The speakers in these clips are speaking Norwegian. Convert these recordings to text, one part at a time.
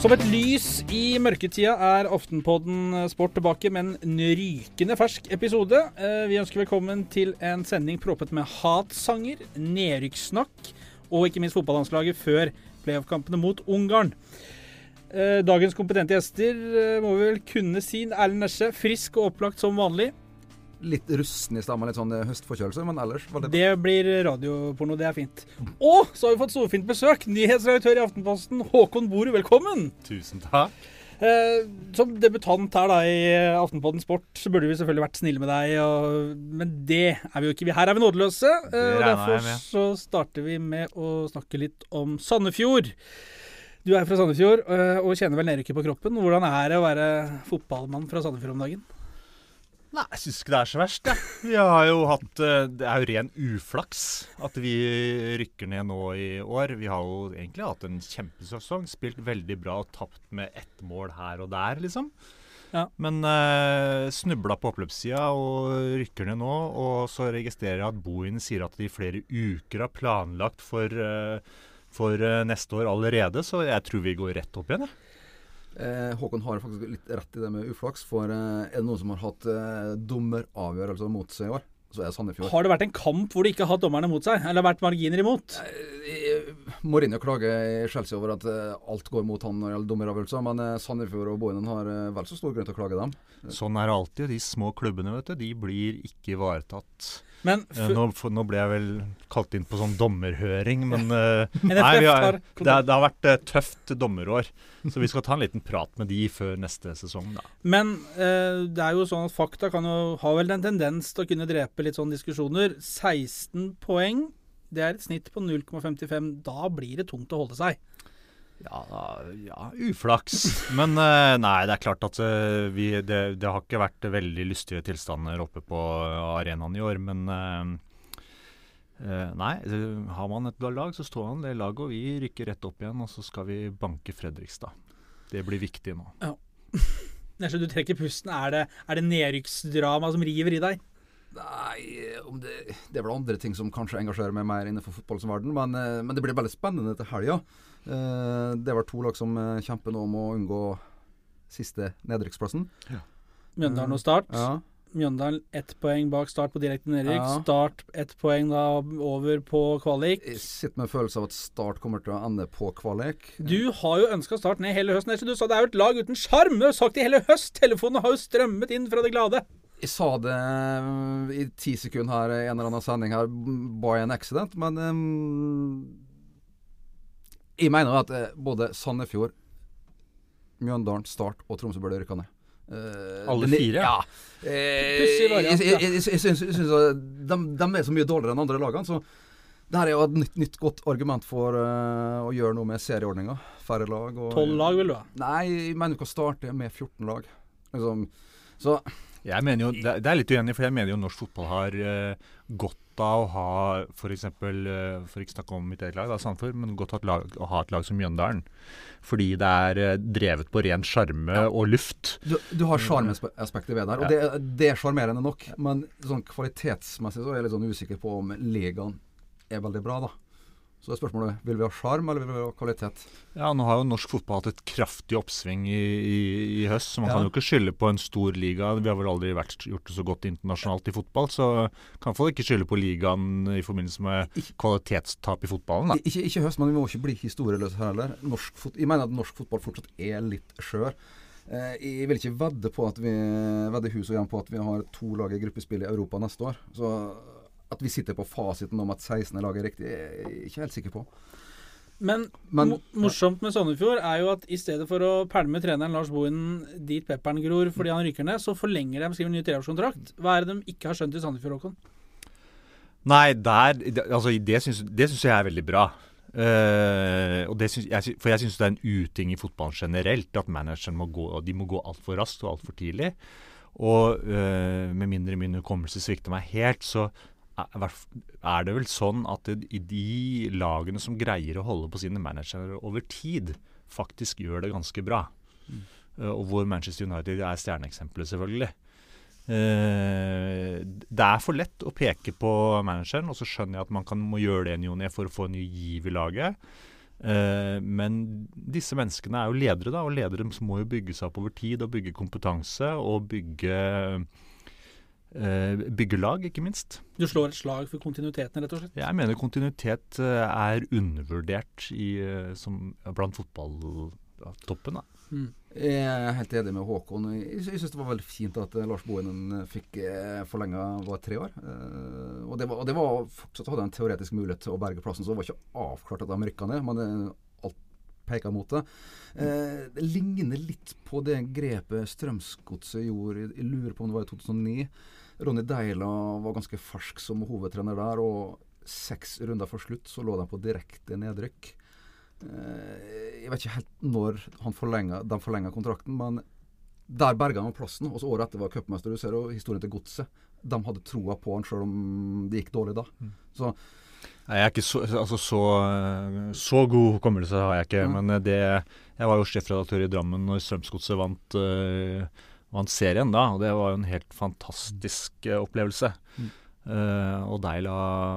Som et lys i mørketida er Aftenpodden Sport tilbake med en rykende fersk episode. Eh, vi ønsker velkommen til en sending proppet med hatsanger, nedrykkssnakk og ikke minst fotballandslaget før playoff-kampene mot Ungarn. Eh, dagens kompetente gjester eh, må vi vel kunne si. Erlend Nesje, frisk og opplagt som vanlig. Litt rusten i stammen, litt sånn høstforkjølelse, men ellers var det Det blir radioporno, det er fint. Og så har vi fått storfint besøk. Nyhetsredaktør i Aftenposten, Håkon Borud, velkommen. Tusen takk. Eh, som debutant her da i Aftenpodden Sport, så burde vi selvfølgelig vært snille med deg, og, men det er vi jo ikke. Her er vi nådeløse. Eh, og Derfor så starter vi med å snakke litt om Sandefjord. Du er fra Sandefjord eh, og kjenner vel nedrykket på kroppen. Hvordan er det å være fotballmann fra Sandefjord om dagen? Nei, jeg syns ikke det er så verst, jeg. Vi har jo hatt eh, Det er jo ren uflaks at vi rykker ned nå i år. Vi har jo egentlig hatt en kjempesesong. Spilt veldig bra og tapt med ett mål her og der, liksom. Ja. Men uh, snubla på oppløpssida og rykker ned nå. Og så registrerer jeg at Bohin sier at de i flere uker har planlagt for, eh, for eh, neste år allerede, så jeg tror vi går rett opp igjen, jeg. Eh, Håkon har faktisk litt rett i det med uflaks, for eh, er det noen som har hatt eh, dommeravgjørelser mot seg i år, så er det Sandefjord. Har det vært en kamp hvor de ikke har hatt dommerne mot seg? Eller vært marginer imot? Eh, Mourinho klager i Chelsea over at eh, alt går mot han når det gjelder dommeravgjørelser, men eh, Sandefjord og Bohinen har eh, vel så stor grunn til å klage dem. Sånn er det alltid. De små klubbene vet du, de blir ikke ivaretatt. Men Eh, Nå, nå ble jeg vel kalt inn på sånn dommerhøring, men NFF nei, vi har, det, det har vært eh, tøft dommerår. Så vi skal ta en liten prat med de før neste sesong, da. Men uh, det er jo sånn at fakta kan jo ha vel en tendens til å kunne drepe litt sånne diskusjoner. 16 poeng, det er et snitt på 0,55. Da blir det tungt å holde seg. Ja, ja uflaks. Men eh, nei, det er klart at eh, vi, det, det har ikke vært veldig lystige tilstander oppe på arenaen i år, men eh, eh, Nei, eh, har man et lag, så står man det laget, og vi rykker rett opp igjen. Og så skal vi banke Fredrikstad. Det blir viktig nå. Nesje, du trekker pusten. Er det, er det nedrykksdrama som river i deg? Nei, om det, det er vel andre ting som kanskje engasjerer meg mer innenfor fotballens verden, men, eh, men det blir veldig spennende til helga. Eh, det var to lag som eh, kjemper nå om å unngå siste nedrykksplassen. Mjøndalen og Start. Ja. Mjøndalen ett poeng bak Start på direkte nedrykk. Ja. Start ett poeng da over på kvalik. Jeg sitter med en følelse av at Start kommer til å ende på kvalik. Du har jo ønska Start ned hele høsten. Du sa det er jo et lag uten sjarm. Du har sagt det i hele høst. Telefonene har jo strømmet inn fra det glade. Jeg sa det eh, i ti sekunder her i en eller annen sending her, by an accident, men eh, Jeg mener at eh, både Sandefjord, Mjøndalen, Start og Tromsø burde rykke ned. Uh, Alle fire? Ja. Variant, jeg, jeg, jeg, jeg syns, de, de er så mye dårligere enn andre lagene, så det her er jo et nytt, nytt godt argument for uh, å gjøre noe med serieordninga. Færre lag. Tolv lag vil du ha. Nei, jeg mener du kan starte med 14 lag. Liksom. Så Jeg mener jo, det, er litt uenig, for jeg mener jo norsk fotball har eh, godt av å ha f.eks. For, for ikke snakke om mitt eget lag, da, Sandefjord, men godt av et lag, å ha et lag som Mjøndalen. Fordi det er eh, drevet på ren sjarme og luft. Du, du har sjarmaspektet ved der, og det, det er sjarmerende nok. Men sånn kvalitetsmessig så er jeg litt sånn usikker på om ligaen er veldig bra, da. Så er spørsmålet vil vi ha sjarm, eller vil vi ha kvalitet? Ja, Nå har jo norsk fotball hatt et kraftig oppsving i, i, i høst, så man Ja. kan jo ikke skylde på en stor liga. Vi har vel aldri vært, gjort det så godt internasjonalt i fotball, så kan folk ikke skylde på ligaen i forbindelse med kvalitetstap i fotballen. da. Ikke, ikke høst, men vi må ikke bli historieløse her heller. Norsk fot jeg mener at norsk fotball fortsatt er litt skjør. Eh, jeg vil ikke vedde på at vi vedde hus og hjem på at vi har to lag i gruppespill i Europa neste år. Så at vi sitter på fasiten om at 16. er er riktig, er jeg ikke helt sikker på. Men, Men- morsomt med Sandefjord er jo at i stedet for å pælme treneren Lars Bohinen dit pepperen gror fordi han rykker ned, så forlenger de skriver ny treårskontrakt. Hva er det de ikke har skjønt i Sandefjord, Håkon? Nei, der, det- altså, det syns jeg er veldig bra. Uh, og det syns, jeg, for jeg syns det er en uting i fotballen generelt at manageren må gå, og de må gå altfor raskt og altfor tidlig. Og uh, med mindre min hukommelse svikter meg helt, så er, det vel sånn at det, i de lagene som greier å holde på sine managere over tid, faktisk gjør det ganske bra. Eh, og hvor Manchester United er stjerneeksempelet, selvfølgelig. Uh, det er for lett å peke på manageren, og så skjønner jeg at man kan, må gjøre det en joni for å få en ny giv i laget. Uh, men disse menneskene er jo ledere, da, og ledere må jo bygge seg opp over tid og bygge kompetanse og bygge byggelag, ikke minst. Du slår et slag for kontinuiteten, rett og slett? Jeg mener kontinuitet eh, er undervurdert i, eh, som, blant fotballtoppen. Mm. Jeg er helt enig med Håkon. Jeg, syns det var veldig fint at Lars Bohinen fikk forlenga tre år. Og det var, og det var fortsatt hadde en teoretisk mulighet til å berge plassen, så det var ikke avklart at de rykka ned. Men alt peker mot det. det ligner litt på det grepet Strømsgodset gjorde, jeg lurer på om det var i 2009 Ronny Deila var ganske fersk som hovedtrener der, og seks runder for slutt så lå de på direkte nedrykk. Eh, jeg vet ikke helt når forlenget, de forlenga kontrakten, men der berga han plassen. Og så året etter var cupmester. Du ser jo historien til Godset. De hadde troa på han sjøl om det gikk dårlig da. Mm. Så jeg er ikke så, altså så, så god hukommelse har jeg ikke. Mm. Men det, jeg var jo sjefredaktør i Drammen når Strømsgodset vant uh, vant serien da, og det var jo en helt fantastisk uh, opplevelse. Mm. Uh, og Deila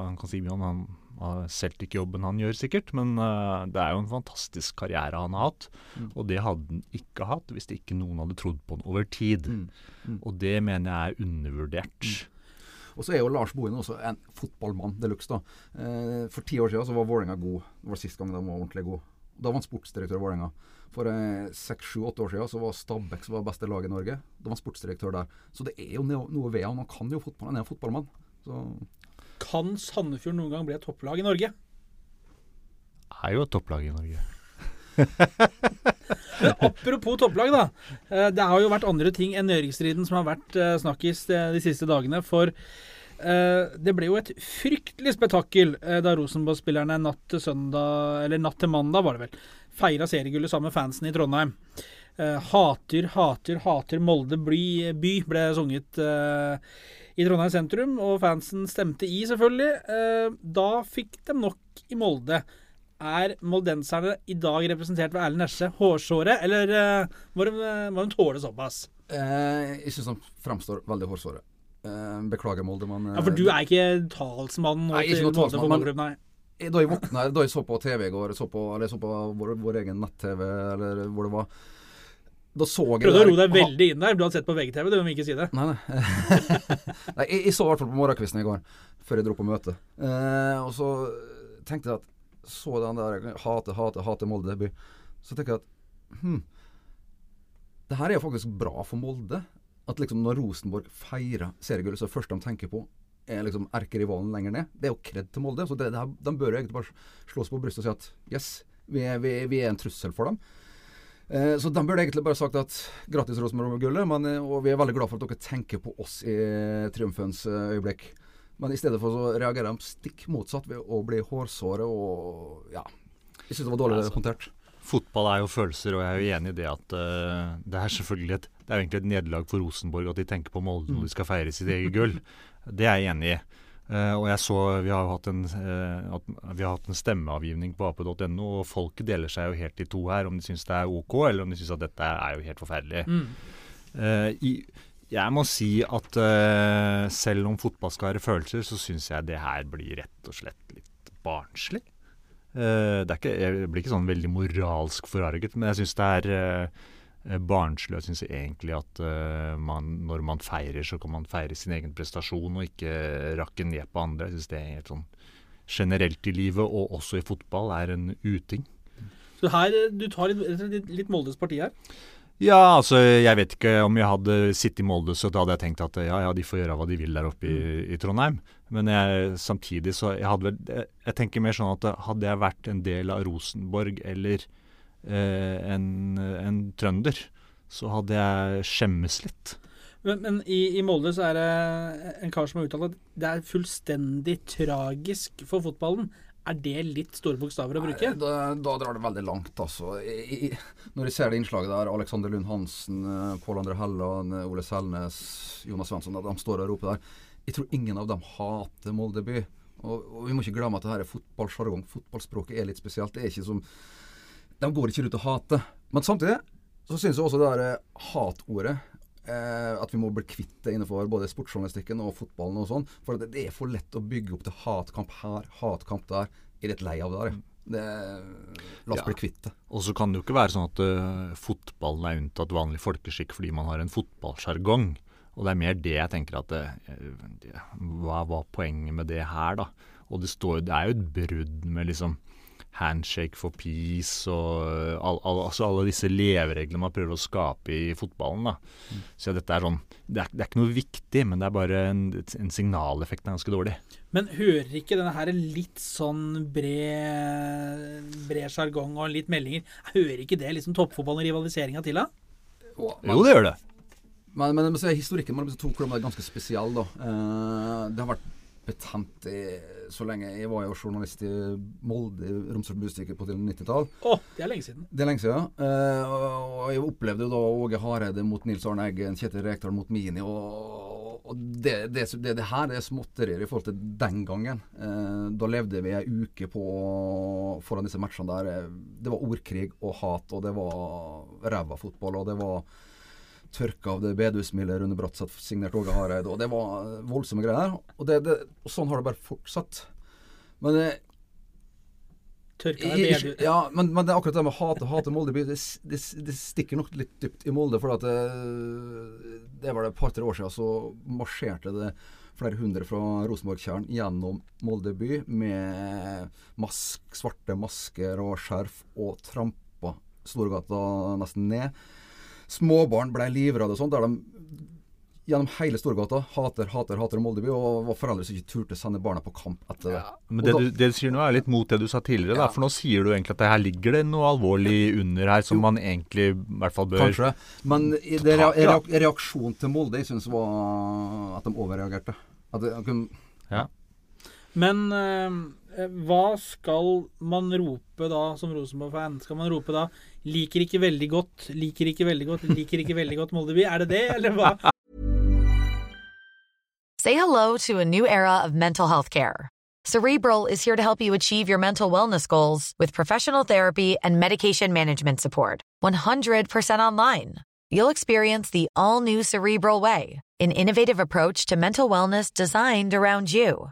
han om han har Celtic-jobben han gjør, sikkert, men uh, det er jo en fantastisk karriere han har hatt. Mm. Og det hadde han ikke hatt hvis ikke noen hadde trodd på han over tid. Mm. Mm. Og det mener jeg er undervurdert. Mm. Og så er jo Lars Bohin også en fotballmann de luxe. Eh, for ti år siden så var Vålerenga god. Det var sist gang de var ordentlig god. Da var han sportsdirektør i Vålerenga. For eh, seks, sju, åtte år siden så var Stabæk som var beste lag i Norge. Da var han sportsdirektør der. Så det er jo noe ved han. Han kan jo fotball. Han er en fotballmann. Så. Kan Sandefjord noen gang bli et topplag i Norge? Er jo et topplag i Norge. apropos topplag, da. Eh, det har jo vært andre ting enn nedrykksstriden som har vært eh, snakkis de siste dagene. For det ble jo et fryktelig spetakkel da Rosenborg-spillerne natt til søndag, eller natt til mandag, var det vel, feira seriegullet sammen med fansen i Trondheim. Uh, hater, hater, hater Molde by, ble sunget i Trondheim sentrum, og fansen stemte i, selvfølgelig. Da fikk de nok i Molde. Er moldenserne i dag representert ved Erlend Nesje hårsåre, eller må de, må de tåle såpass? jeg syns han framstår veldig hårsåre. Beklager, Molde, men Ja, For du er ikke talsmann nei, ikke noe talsmann, Men, nei? da jeg våkna da jeg så på TV i går, så på, eller så på vår, vår egen nett-TV, eller hvor det var da så jeg Prøvde å roe deg veldig inn der. Du hadde sett på VGTV, du må ikke si det. Nei, nei. nei jeg, jeg, så i hvert fall på morgenkvisten i går, før jeg dro på møte. Eh, og så tenkte jeg at Så den der hate, hate, hate Molde by. Så tenker jeg at hm, det her er jo faktisk bra for Molde. At liksom når Rosenborg feirer seriegullet, så er det første de tenker på, er liksom erkerivalen lenger ned. Det er jo kred til Molde. så det, det her, De bør jo egentlig bare slås på brystet og si at yes, vi er, vi, vi er en trussel for dem. Eh, så de burde egentlig bare sagt at grattis Rosenborg-gullet, eh, og vi er veldig glad for at dere tenker på oss i triumfens eh, øyeblikk. Men i stedet for så reagerer de stikk motsatt ved å bli hårsåre og ja. Jeg syns det var dårlig altså, håndtert. Fotball er jo følelser, og jeg er jo enig i det at uh, det er selvfølgelig et, det er jo egentlig et nederlag for Rosenborg at de tenker på Molde når de skal feire sitt eget gull. Det er jeg enig i. Uh, og jeg så Vi har hatt en, uh, vi har hatt en stemmeavgivning på ap.no, og folket deler seg jo helt i to her. Om de syns det er OK, eller om de syns at dette er jo helt forferdelig. Mm. Uh, i, jeg må si at selv om fotball skal være følelser, så syns jeg det her blir rett og slett litt barnslig. det er ikke, jeg blir ikke sånn veldig moralsk forarget, men jeg syns det er barnslig. Jeg syns egentlig at uh, man, når man feirer, så kan man feire sin egen prestasjon og ikke rakke ned på andre. Jeg syns det er helt sånn generelt i livet, og også i fotball, er en uting. Så her, du tar litt, litt, litt Moldes parti her? Ja, altså jeg vet ikke om jeg hadde sittet i Molde, så da hadde jeg tenkt at ja, ja, de får gjøre hva de vil der oppe i, mm. i Trondheim. Men jeg, samtidig så jeg hadde vel jeg, jeg tenker mer sånn at hadde jeg vært en del av Rosenborg eller Eh, en, en, trønder, så hadde jeg skjemmes litt. Men, men i, i, Molde så er det en kar som har uttalt at det er fullstendig tragisk for fotballen. Er det litt store bokstaver å bruke? Nei, da, da, drar det veldig langt, altså. I, i, når jeg ser det innslaget der, Alexander Lund Hansen, eh, Pål André Helland, Ole Selnes, Jonas Svensson, de står og roper der. Jeg tror ingen av dem hater Molde by. Og, og vi må ikke glemme at det her er fotballsjargong. Fotballspråket er litt spesielt. Det er ikke som de går ikke rundt og hater. Men samtidig så syns jeg også det der eh, hatordet eh, At vi må bli kvitt det innenfor både sportsjournalistikken og fotballen og sånn. For det, er for lett å bygge opp til hatkamp her, hatkamp der. Jeg er litt lei av det der. Det, la oss Ja. bli kvitt det. Og så kan det jo ikke være sånn at uh, fotballen er unntatt vanlig folkeskikk fordi man har en fotballsjargong. Og det er mer det jeg tenker at det, det, Hva var poenget med det her, da? Og det, står, det er jo et brudd med liksom handshake for peace og øh, all, all, altså alle disse levereglene man prøver å skape i fotballen. da. Så dette er sånn det er, det er ikke noe viktig, men det er bare en, en signaleffekt er ganske dårlig. Men hører ikke denne her litt sånn bred bred sjargong og litt meldinger Hører ikke det liksom toppfotballen og rivaliseringa til, da? Jo, det gjør det. Men, men men historikken mellom disse to klubbene er ganske spesiell. da. Eh, det har vært betent i, så lenge. Jeg var jo journalist i Molde, i Romsdals Budstikke, på 90-tall. Å, det er lenge siden. Det er lenge siden. Eh, og jeg opplevde jo da Åge Hareide mot Nils Arne Eggen, Kjetil Rekdal mot Mini. Og, og det, det, det, det her er småtterier i forhold til den gangen. Eh, da levde vi ei uke på foran disse matchene der. Det var ordkrig og hat, og det var ræva fotball, og det var tørka av det bedehusmildet Rune Bratseth signert Åge Hareide, og det var voldsomme greier. Og, det, det, og sånn har det bare fortsatt. Men eh, Tørka i- i- Ja, men, men det er akkurat det med hate hate Molde det, det, det stikker nok litt dypt i Molde. For at det, det var det et par-tre år siden så marsjerte det flere hundre fra Rosenborg-tjern gjennom Molde by med mask, svarte masker og skjerf og trampa Storgata nesten ned. Småbarn ble livredde og sånt. Der de gjennom hele Storgata hater, hater, hater Moldeby, og var foreldre som ikke turte sende barna på kamp etter det. Men det da- du, det du sier nå er litt mot det du sa tidligere, Ja. da. For nå sier du egentlig at det her ligger det noe alvorlig under her som Jo. man egentlig i hvert fall bør Kanskje. Men i det reak reaksjonen til Molde jeg syns var at de overreagerte. At de, at de- Ja. Men eh, hva skal man rope da som Rosenborg-fan? Skal man rope da 'liker ikke veldig godt', 'liker ikke veldig godt', 'liker ikke veldig godt Moldeby'? Er det det, eller hva? Say hello to a new era of mental health care. Cerebral is here to help you achieve your mental wellness goals with professional therapy and medication management support. 100% online. You'll experience the all new Cerebral Way, an innovative approach to mental wellness designed around you.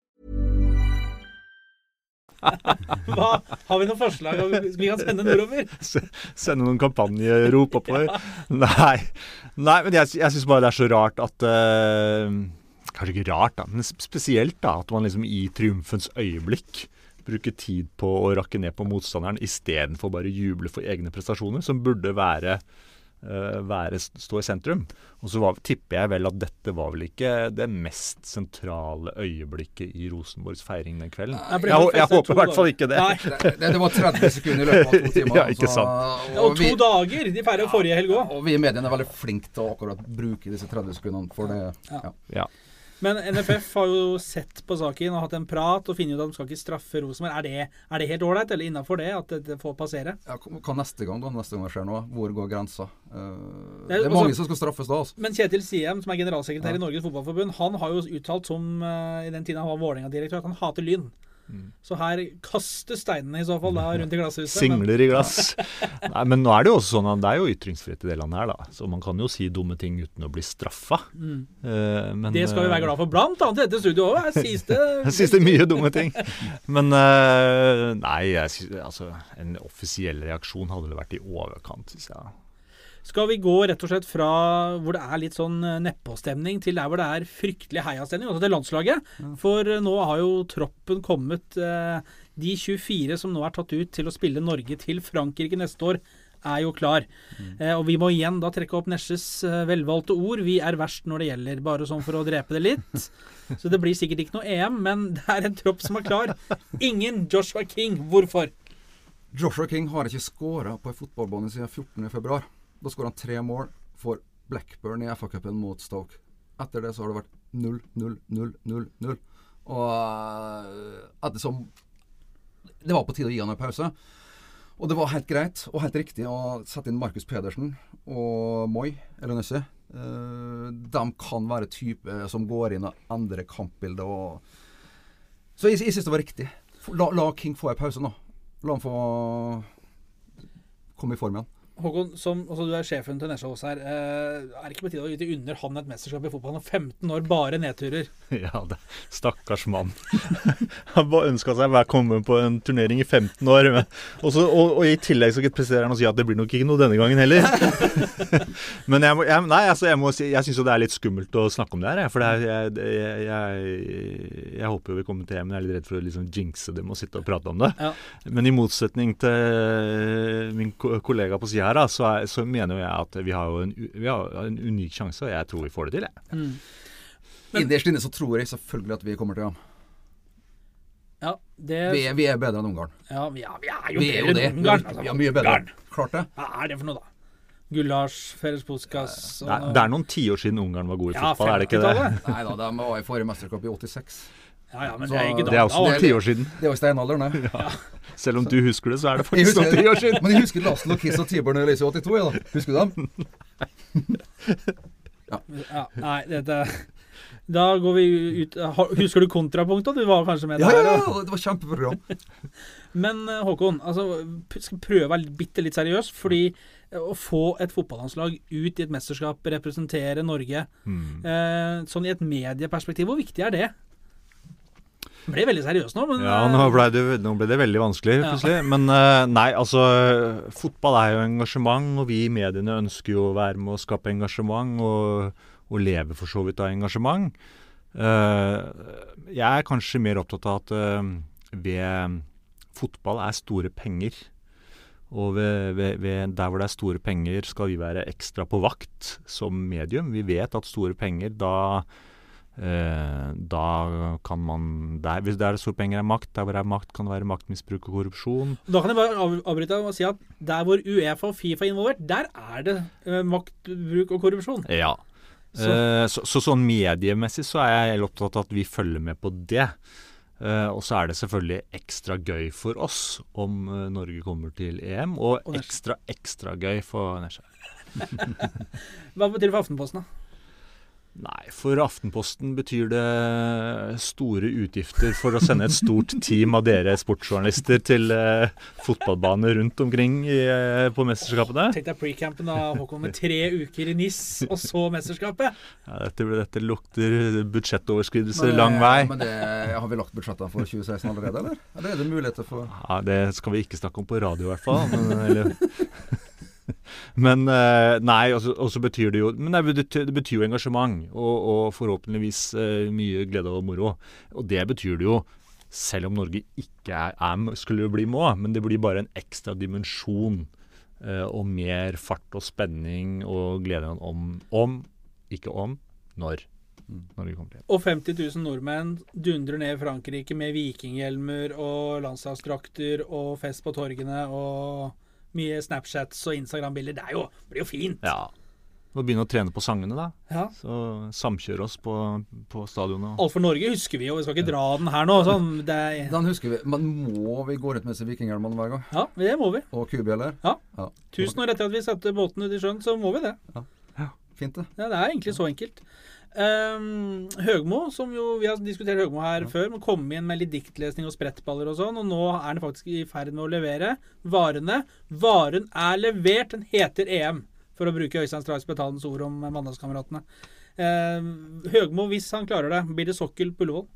Hva? Har vi noen forslag vi kan sende nordover? Sende noen kampanjerop oppover? Nei. Nei, men jeg, jeg syns bare det er så rart at uh, Kanskje ikke rart, da, men spesielt da, at man liksom i triumfens øyeblikk bruker tid på å rakke ned på motstanderen istedenfor bare juble for egne prestasjoner, som burde være, være stå i sentrum. Og så var, tipper jeg vel at dette var vel ikke det mest sentrale øyeblikket i Rosenborgs feiring den kvelden. Jeg Jeg, jeg håper i hvert fall ikke det. Nei, det, det, var 30 sekunder i løpet av to timer. Ja, ikke altså, sant. og og, vi, to dager! De feirer jo forrige helg òg. og vi i mediene er veldig flinke til å akkurat bruke disse 30 sekundene for det. Ja. Ja. Men NFF har jo sett på saken og hatt en prat og funnet ut at de skal ikke straffe Rosenborg. Er det, er det helt ålreit, eller innafor det, at det får passere? Ja, hva neste gang, da? Neste gang det skjer noe? Hvor går grensa? Uh, Det er det er også- mange som skal straffes da, altså. Men Kjetil Siem, som er generalsekretær Ja. i Norges Fotballforbund, han har jo uttalt som uh, i den tiden han var Vålerenga-direktør, at han hater Lyn. Mm. Så her kastes steinene i så fall da rundt i glasshuset. Singler i glass. Nei, men nå er det jo også sånn at det er jo ytringsfrihet i det landet her, da. Så man kan jo si dumme ting uten å bli straffa. Mm. Uh, men, Det skal vi være glad for. Blant annet i dette studioet òg. Her sies det syns det mye dumme ting. Men uh, nei, jeg altså, en offisiell reaksjon hadde vel vært i overkant, syns jeg. Skal vi gå rett og slett fra hvor det er litt sånn eh, nedpåstemning, til der hvor det er fryktelig heiastemning, altså til landslaget? For eh, nå har jo troppen kommet. eh, De 24 som nå er tatt ut til å spille Norge til Frankrike neste år, er jo klar. Eh, og vi må igjen da trekke opp Nesjes eh, velvalgte ord. Vi er verst når det gjelder, bare sånn for å drepe det litt. Så det blir sikkert ikke noe EM, men det er en tropp som er klar. Ingen Joshua King. Hvorfor? Joshua King har ikke skåra på en fotballbane siden 14.2. Da skåra han tre mål for Blackburn i FA-cupen mot Stoke. Etter det så har det vært 0-0-0-0-0. Og eh, ettersom Det var på tide å gi han en pause. Og det var helt greit og helt riktig å sette inn Markus Pedersen og Moi eller Uh, de kan være typer som går inn og endrer kampbildet. Og... Så jeg, jeg syns det var riktig. La, la King få en pause nå. La han få komme i form igjen. Håkon, som, altså du er sjefen til Nesjås her. Eh, er det ikke på tide å gi under han et mesterskap i fotball? Han er 15 år, bare nedturer. Ja, det, stakkars mann. Han bare ønska seg å komme på en turnering i 15 år. Men, og, så, og, og i tillegg så presterer han å si at det blir nok ikke noe denne gangen heller. Men jeg, må, jeg, nei, altså, jeg, må si, jeg syns jo det er litt skummelt å snakke om det her. For det er, jeg, jeg, jeg, håper jo vi kommer til hjem, men jeg er litt redd for å liksom jinxe det med å sitte og prate om det. Ja. Men i motsetning til min kollega på sida her, da, så, er, så mener jeg at vi har jo en, vi har en unik sjanse, og jeg tror vi får det til. Jeg. Mm. Innerst inne så tror jeg selvfølgelig at vi kommer til ham. Ja, det Vi, er- vi er bedre enn Ungarn. ja, vi, er, vi er jo Vi bedre det. enn Ungarn. altså. Vi er mye bedre. Ungarn. Klart det. Hva er det for noe, da? Gulasj, Feres Puskas Det er, det er noen tiår siden Ungarn var god i Ja, fotball, er det ikke det? Nei da, de var i forrige mesterskap i 86. Ja, ja, men Så- det er ikke Det er også noen tiår siden. Det er også steinalderen, det. Selv om du husker det, så er det Jeg faktisk noen tiår siden. men jeg husker Laslo Kiss og Tibor Nøyelise i 82, jeg, da. Husker du dem? Ja, nei, dette Da går vi ut Husker du kontrapunktet? Du var kanskje med Ja, der? ja, ja, ja, det var kjempeprogram. Men eh, Håkon, altså, skal prøve å være bitte litt seriøs. Fordi eh, å få et fotballandslag ut i et mesterskap, representere Norge Mm. eh, sånn i et medieperspektiv, hvor viktig er det? Ble veldig seriøst nå, men Ja, eh, nå ble, det, nå ble det veldig vanskelig Ja. Men eh, nei, altså Fotball er jo engasjement, og vi i mediene ønsker jo å være med å skape engasjement, og, og leve for så vidt av engasjement. Eh, jeg er kanskje mer opptatt av at eh, ved fotball er store penger. Og ved, ved, ved der hvor det er store penger, skal vi være ekstra på vakt som medium. Vi vet at store penger, da Eh, da kan man der, Hvis der store penger er makt, der hvor det er makt, kan det være maktmisbruk og korrupsjon. Da kan jeg bare av, avbryte og si at der hvor Uefa og Fifa er involvert, der er det eh, maktbruk og korrupsjon. Ja. Så- Eh, så, så sånn mediemessig så er jeg helt opptatt av at vi følger med på det. Eh, og så er det selvfølgelig ekstra gøy for oss om eh, Norge kommer til EM, og Og ekstra, ekstra gøy for Nesja. Hva betyr det for Aftenposten, da? Nei, for Aftenposten betyr det store utgifter for å sende et stort team av dere sportsjournalister til eh, fotballbaner rundt omkring i, eh, på mesterskapene. Tenk deg pre-campen da, Håkon, med tre uker i NIS, og så mesterskapet. Ja, dette, dette lukter budsjettoverskridelser Men, lang vei. Men det, har vi lagt budsjettene for 2016 allerede, eller? Eller er det muligheter for Ja, Det skal vi ikke snakke om på radio, i hvert fall. Men, eller, men eh, Nei, og så- betyr det jo Men det betyr, jo engasjement, og, og forhåpentligvis eh, mye glede og moro. Og det betyr det jo selv om Norge ikke er, er skulle bli må, men det blir bare en ekstra dimensjon. eh, og mer fart og spenning og glede om, om ikke om, når. Og 50 000 nordmenn dundrer ned i Frankrike med vikinghjelmer og landslagsdrakter og fest på torgene og mye Snapchats og Instagram-bilder. Det jo, blir jo fint. Ja. Og begynne å trene på sangene, da. Ja. Så samkjøre oss på, på stadionet. Alt for Norge husker vi jo, vi skal ikke dra den her nå. Sånn, det er, Den husker vi. Men må vi gå rundt med disse vikinghjelmene hver gang? ja, det må vi. Og kubjeller? Ja. ja. Tusen år etter at vi satte båten ut i sjøen, så må vi det. Fint, det. Ja, Det er egentlig så enkelt. Um, Høgmo, som jo vi har diskutert Høgmo her før, må komme inn med litt diktlesning og sprettballer og sånn, og nå er han faktisk i ferd med å levere varene. Varen er levert, den heter EM, for å bruke Øystein Strauss Betalens ord om Mandalskameratene. Uh, Høgmo, hvis han klarer det, blir det sokkel på Ullevål?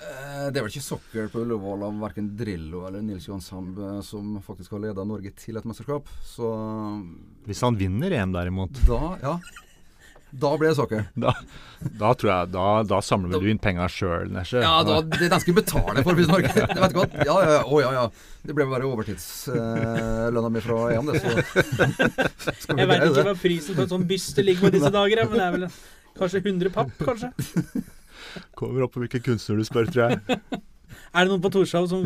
Eh, Det er vel ikke sokkel på Ullevål av verken Drillo eller Nils Johan Samb eh, som faktisk har leda Norge til et mesterskap. Så Hvis han vinner EM, derimot, da, ja. Da blir det soccer. da, da tror jeg Da, da samler vel du inn penga sjøl, Nesje. Ja, da, det er den skal betale for hvis Norge Det vet du godt. Ja, ja, ja. Å, ja, ja. Det ble bare overtidslønna mi fra EM, det. Så skal vi Jeg veit ikke hva prisen på en sånn byste ligger på disse dager, men det er vel kanskje 100 papp, kanskje? Kommer opp på hvilken kunstner du spør, tror jeg. Er det noen på Torshov som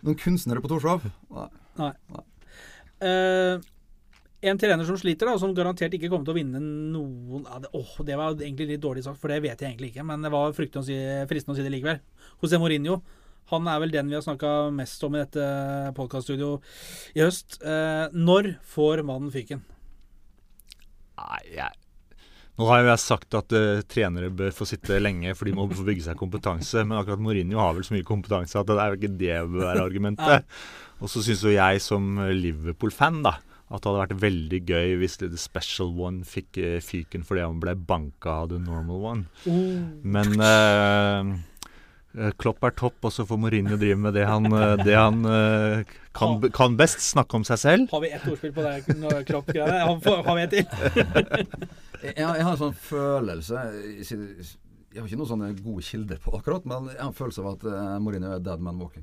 Noen kunstnere på Torshov? Nei. Eh, en trener som sliter, da, som garantert ikke kommer til å vinne noen ja, det, åh, det var egentlig litt dårlig sagt, for det vet jeg egentlig ikke. Men det var fryktelig å si, fristende å si det likevel. José Mourinho. Han er vel den vi har snakka mest om i dette podkaststudioet i høst. Eh, når får mannen fyken? Nei, jeg Nå har jo jeg sagt at uh, trenere bør få sitte lenge, for de må få bygge seg kompetanse. Men akkurat Mourinho har vel så mye kompetanse at det er jo ikke det bør være argumentet. Og så syns jo jeg som Liverpool-fan da at det hadde vært veldig gøy hvis The Special One fikk eh, fyken fordi han ble banka av The Normal One. Men eh, eh, Klopp er topp, og så får Mourinho drive med det han, eh, det han eh, kan, kan best. Snakke om seg selv. Har vi ett ordspill på det Klopp-greiene? Har, har vi et til? Jeg, jeg har en sånn følelse Jeg har ikke noen sånne gode kilder på akkurat, men jeg har en følelse av at Mourinho er dead man walking.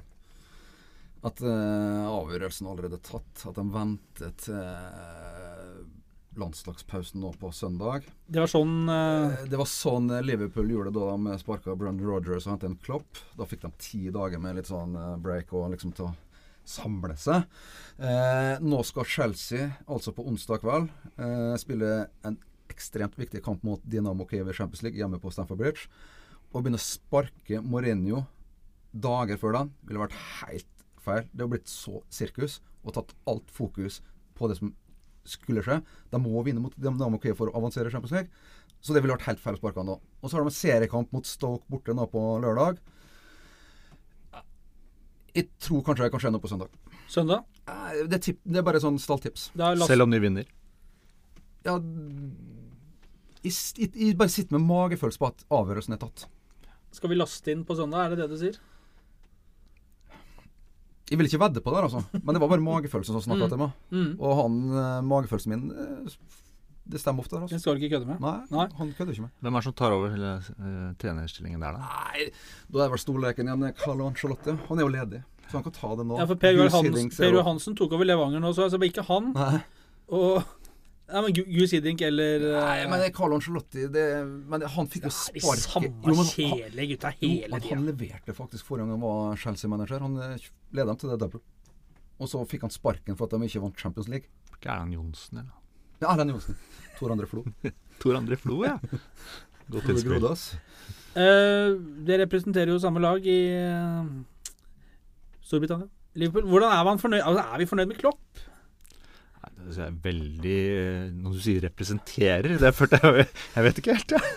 At uh, avgjørelsen allerede er tatt. At de ventet til uh, landslagspausen nå på søndag. Det var sånn eh, Eh, Det var sånn eh, Liverpool gjorde det da de sparka Brandon Rogers og hentet en Klopp. Da fikk de ti dager med litt sånn eh, break og liksom til å samle seg. Eh, nå skal Chelsea, altså på onsdag kveld, eh, spille en ekstremt viktig kamp mot Dinamo Kiev i Champions League hjemme på Stamford Bridge. Å begynne å sparke Mourinho dager før den ville vært helt feil. Det har blitt så sirkus og tatt alt fokus på det som skulle skje. De må vinne mot Dynamo okay for å avansere i Champions League. Så det ville vært helt feil å sparke han da. Og så har de en seriekamp mot Stoke borte nå på lørdag. Jeg tror kanskje det kan skje noe på søndag. søndag. Det er, tipp, det er bare sånn stalltips. Selv om de vinner. Ja, jeg bare sitter med magefølelse på at avgjørelsen er tatt. skal vi laste inn på søndag, er det det du sier? Jeg vil ikke vedde på det, altså. men det var bare magefølelsen som snakka til meg. Mm. Og han, eh, magefølelsen min eh, Det stemmer ofte. der, Den Altså. skal du ikke kødde med. Nei, Nei. han kødder ikke med. Hvem er det som tar over hele uh, trenerstillingen der, da? Nei, da er vel storleken igjen Carlo Ancelotti. Han er jo ledig, så han kan ta det nå. Ja, for Per Joar Gus Hans, Hiddink ser Per jo- Joar Hansen tok over Levanger nå, så altså ikke han. Nei, Og ja, men Gu- Gus Hiddink eller nei, eh, men det er Carlo Ancelotti det, Men han fikk jo sparket samme kjedelige gutta hele tida. han leverte faktisk forrige gang han var Chelsea-manager. Han eh, ledet dem til det double. Og så fikk han sparken for at de ikke vant Champions League. Ikke Erland Johnsen, eller? Ja, Erlend Johnsen. Tor André Flo. Tor André Flo, ja. Godt innspill. Eh, det representerer jo samme lag i uh, Storbritannia. Liverpool. Hvordan er man fornøyd? Altså, er vi fornøyd med Klopp? Det er veldig eh, Når du sier 'representerer', det følte jeg Jeg vet ikke helt, jeg.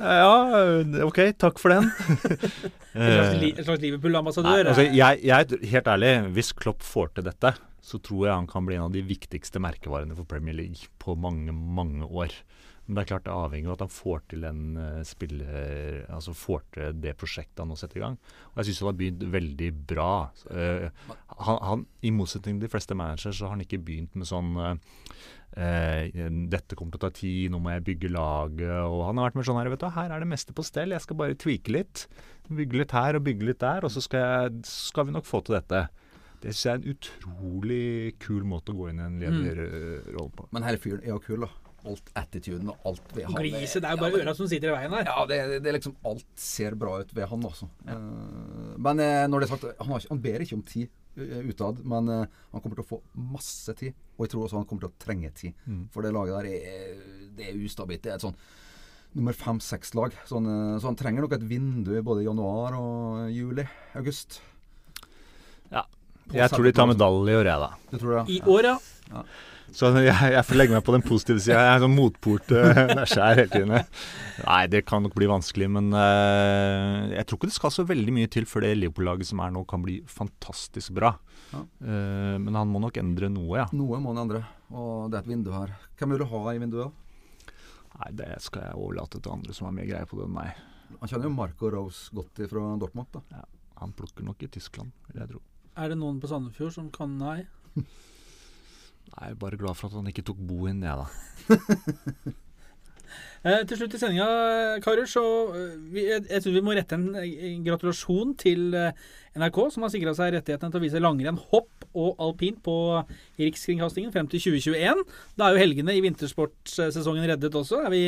Ja, OK, takk for den. En en slags Liverpool-ambassadør? Altså, jeg, jeg, helt ærlig, hvis Klopp får til dette, så tror jeg han kan bli en av de viktigste merkevarene for Premier League på mange, mange år. Men det er klart det er avhengig av at han får til den uh, spiller Altså får til det prosjektet han nå setter i gang. Og jeg syns han har begynt veldig bra. Uh, han, han, I motsetning til de fleste managere, så har han ikke begynt med sånn uh, uh, dette kommer til å ta tid, nå må jeg bygge laget. Og han har vært med sånn her, vet du, her er det meste på stell, jeg skal bare tweake litt. Bygge litt her og bygge litt der, og så skal, jeg, skal vi nok få til dette. Det syns jeg er en utrolig kul måte å gå inn i en lederrolle på. Men hele fyren er jo kul, da. Alt attituden og alt ved han. Gliset, det er jo bare øra som sitter i veien her. Ja, det, det er liksom Alt ser bra ut ved han, altså. Ja. men eh, når det er sagt, han, har ikke, han ber ikke om tid. eh, utad. Men eh, han kommer til å få masse tid. Og jeg tror også han kommer til å trenge tid. Mm. For det laget der er, det er ustabilt. Det er et sånn nummer fem-seks-lag. Sånn, eh, så han trenger nok et vindu i både januar og juli. August. Ja. Jeg tror de tar medalje i år, jeg, da. Det. I år, ja. Så jeg, jeg får legge meg på den positive sida. Jeg er sånn motpol til Skjær hele tiden. Nei, det kan nok bli vanskelig, men uh, jeg tror ikke det skal så veldig mye til før det Liverpool-laget som er nå, kan bli fantastisk bra. Ja. Uh, men han må nok endre noe, ja. Noe må han endre. Og det er et vindu her. Hvem vil du ha i vinduet? Nei, det skal jeg overlate til andre som har mer greie på det enn meg. Han kjenner jo Marco Rose godt fra Dortmund. da. Han plukker nok i Tyskland, vil jeg tro. Er det noen på Sandefjord som kan nei? Nei, jeg er bare glad for at han ikke tok boen, jeg, da. Eh, til slutt i sendinga, karer, så eh, vi, jeg, jeg synes vi må rette en, en gratulasjon til eh, NRK, som har sikra seg rettighetene til å vise langrenn, hopp og alpint på Rikskringkastingen frem til 2021. Da er jo helgene i vintersportsesongen reddet også. Er vi,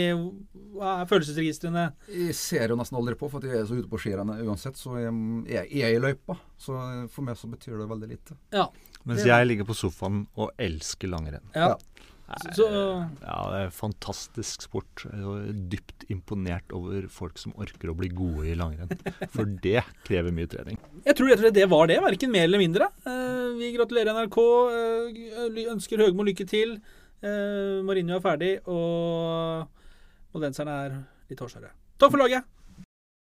hva er følelsesregistrene? Jeg ser jo nesten aldri på, for at jeg er så ute på skirennet uansett. Så jeg, jeg er i løypa. Så for meg så betyr det veldig lite. Ja. Mens jeg ligger på sofaen og elsker langrenn. ja. Ja. Så, Ja, det er fantastisk sport. Jeg er dypt imponert over folk som orker å bli gode i langrenn. For det krever mye trening. jeg tror rett og slett det var det, verken mer eller mindre. Eh, vi gratulerer NRK. eh, ønsker Høgmo lykke til. Eh, Mourinho er ferdig, og moldenserne er litt hårsåre. Takk for laget!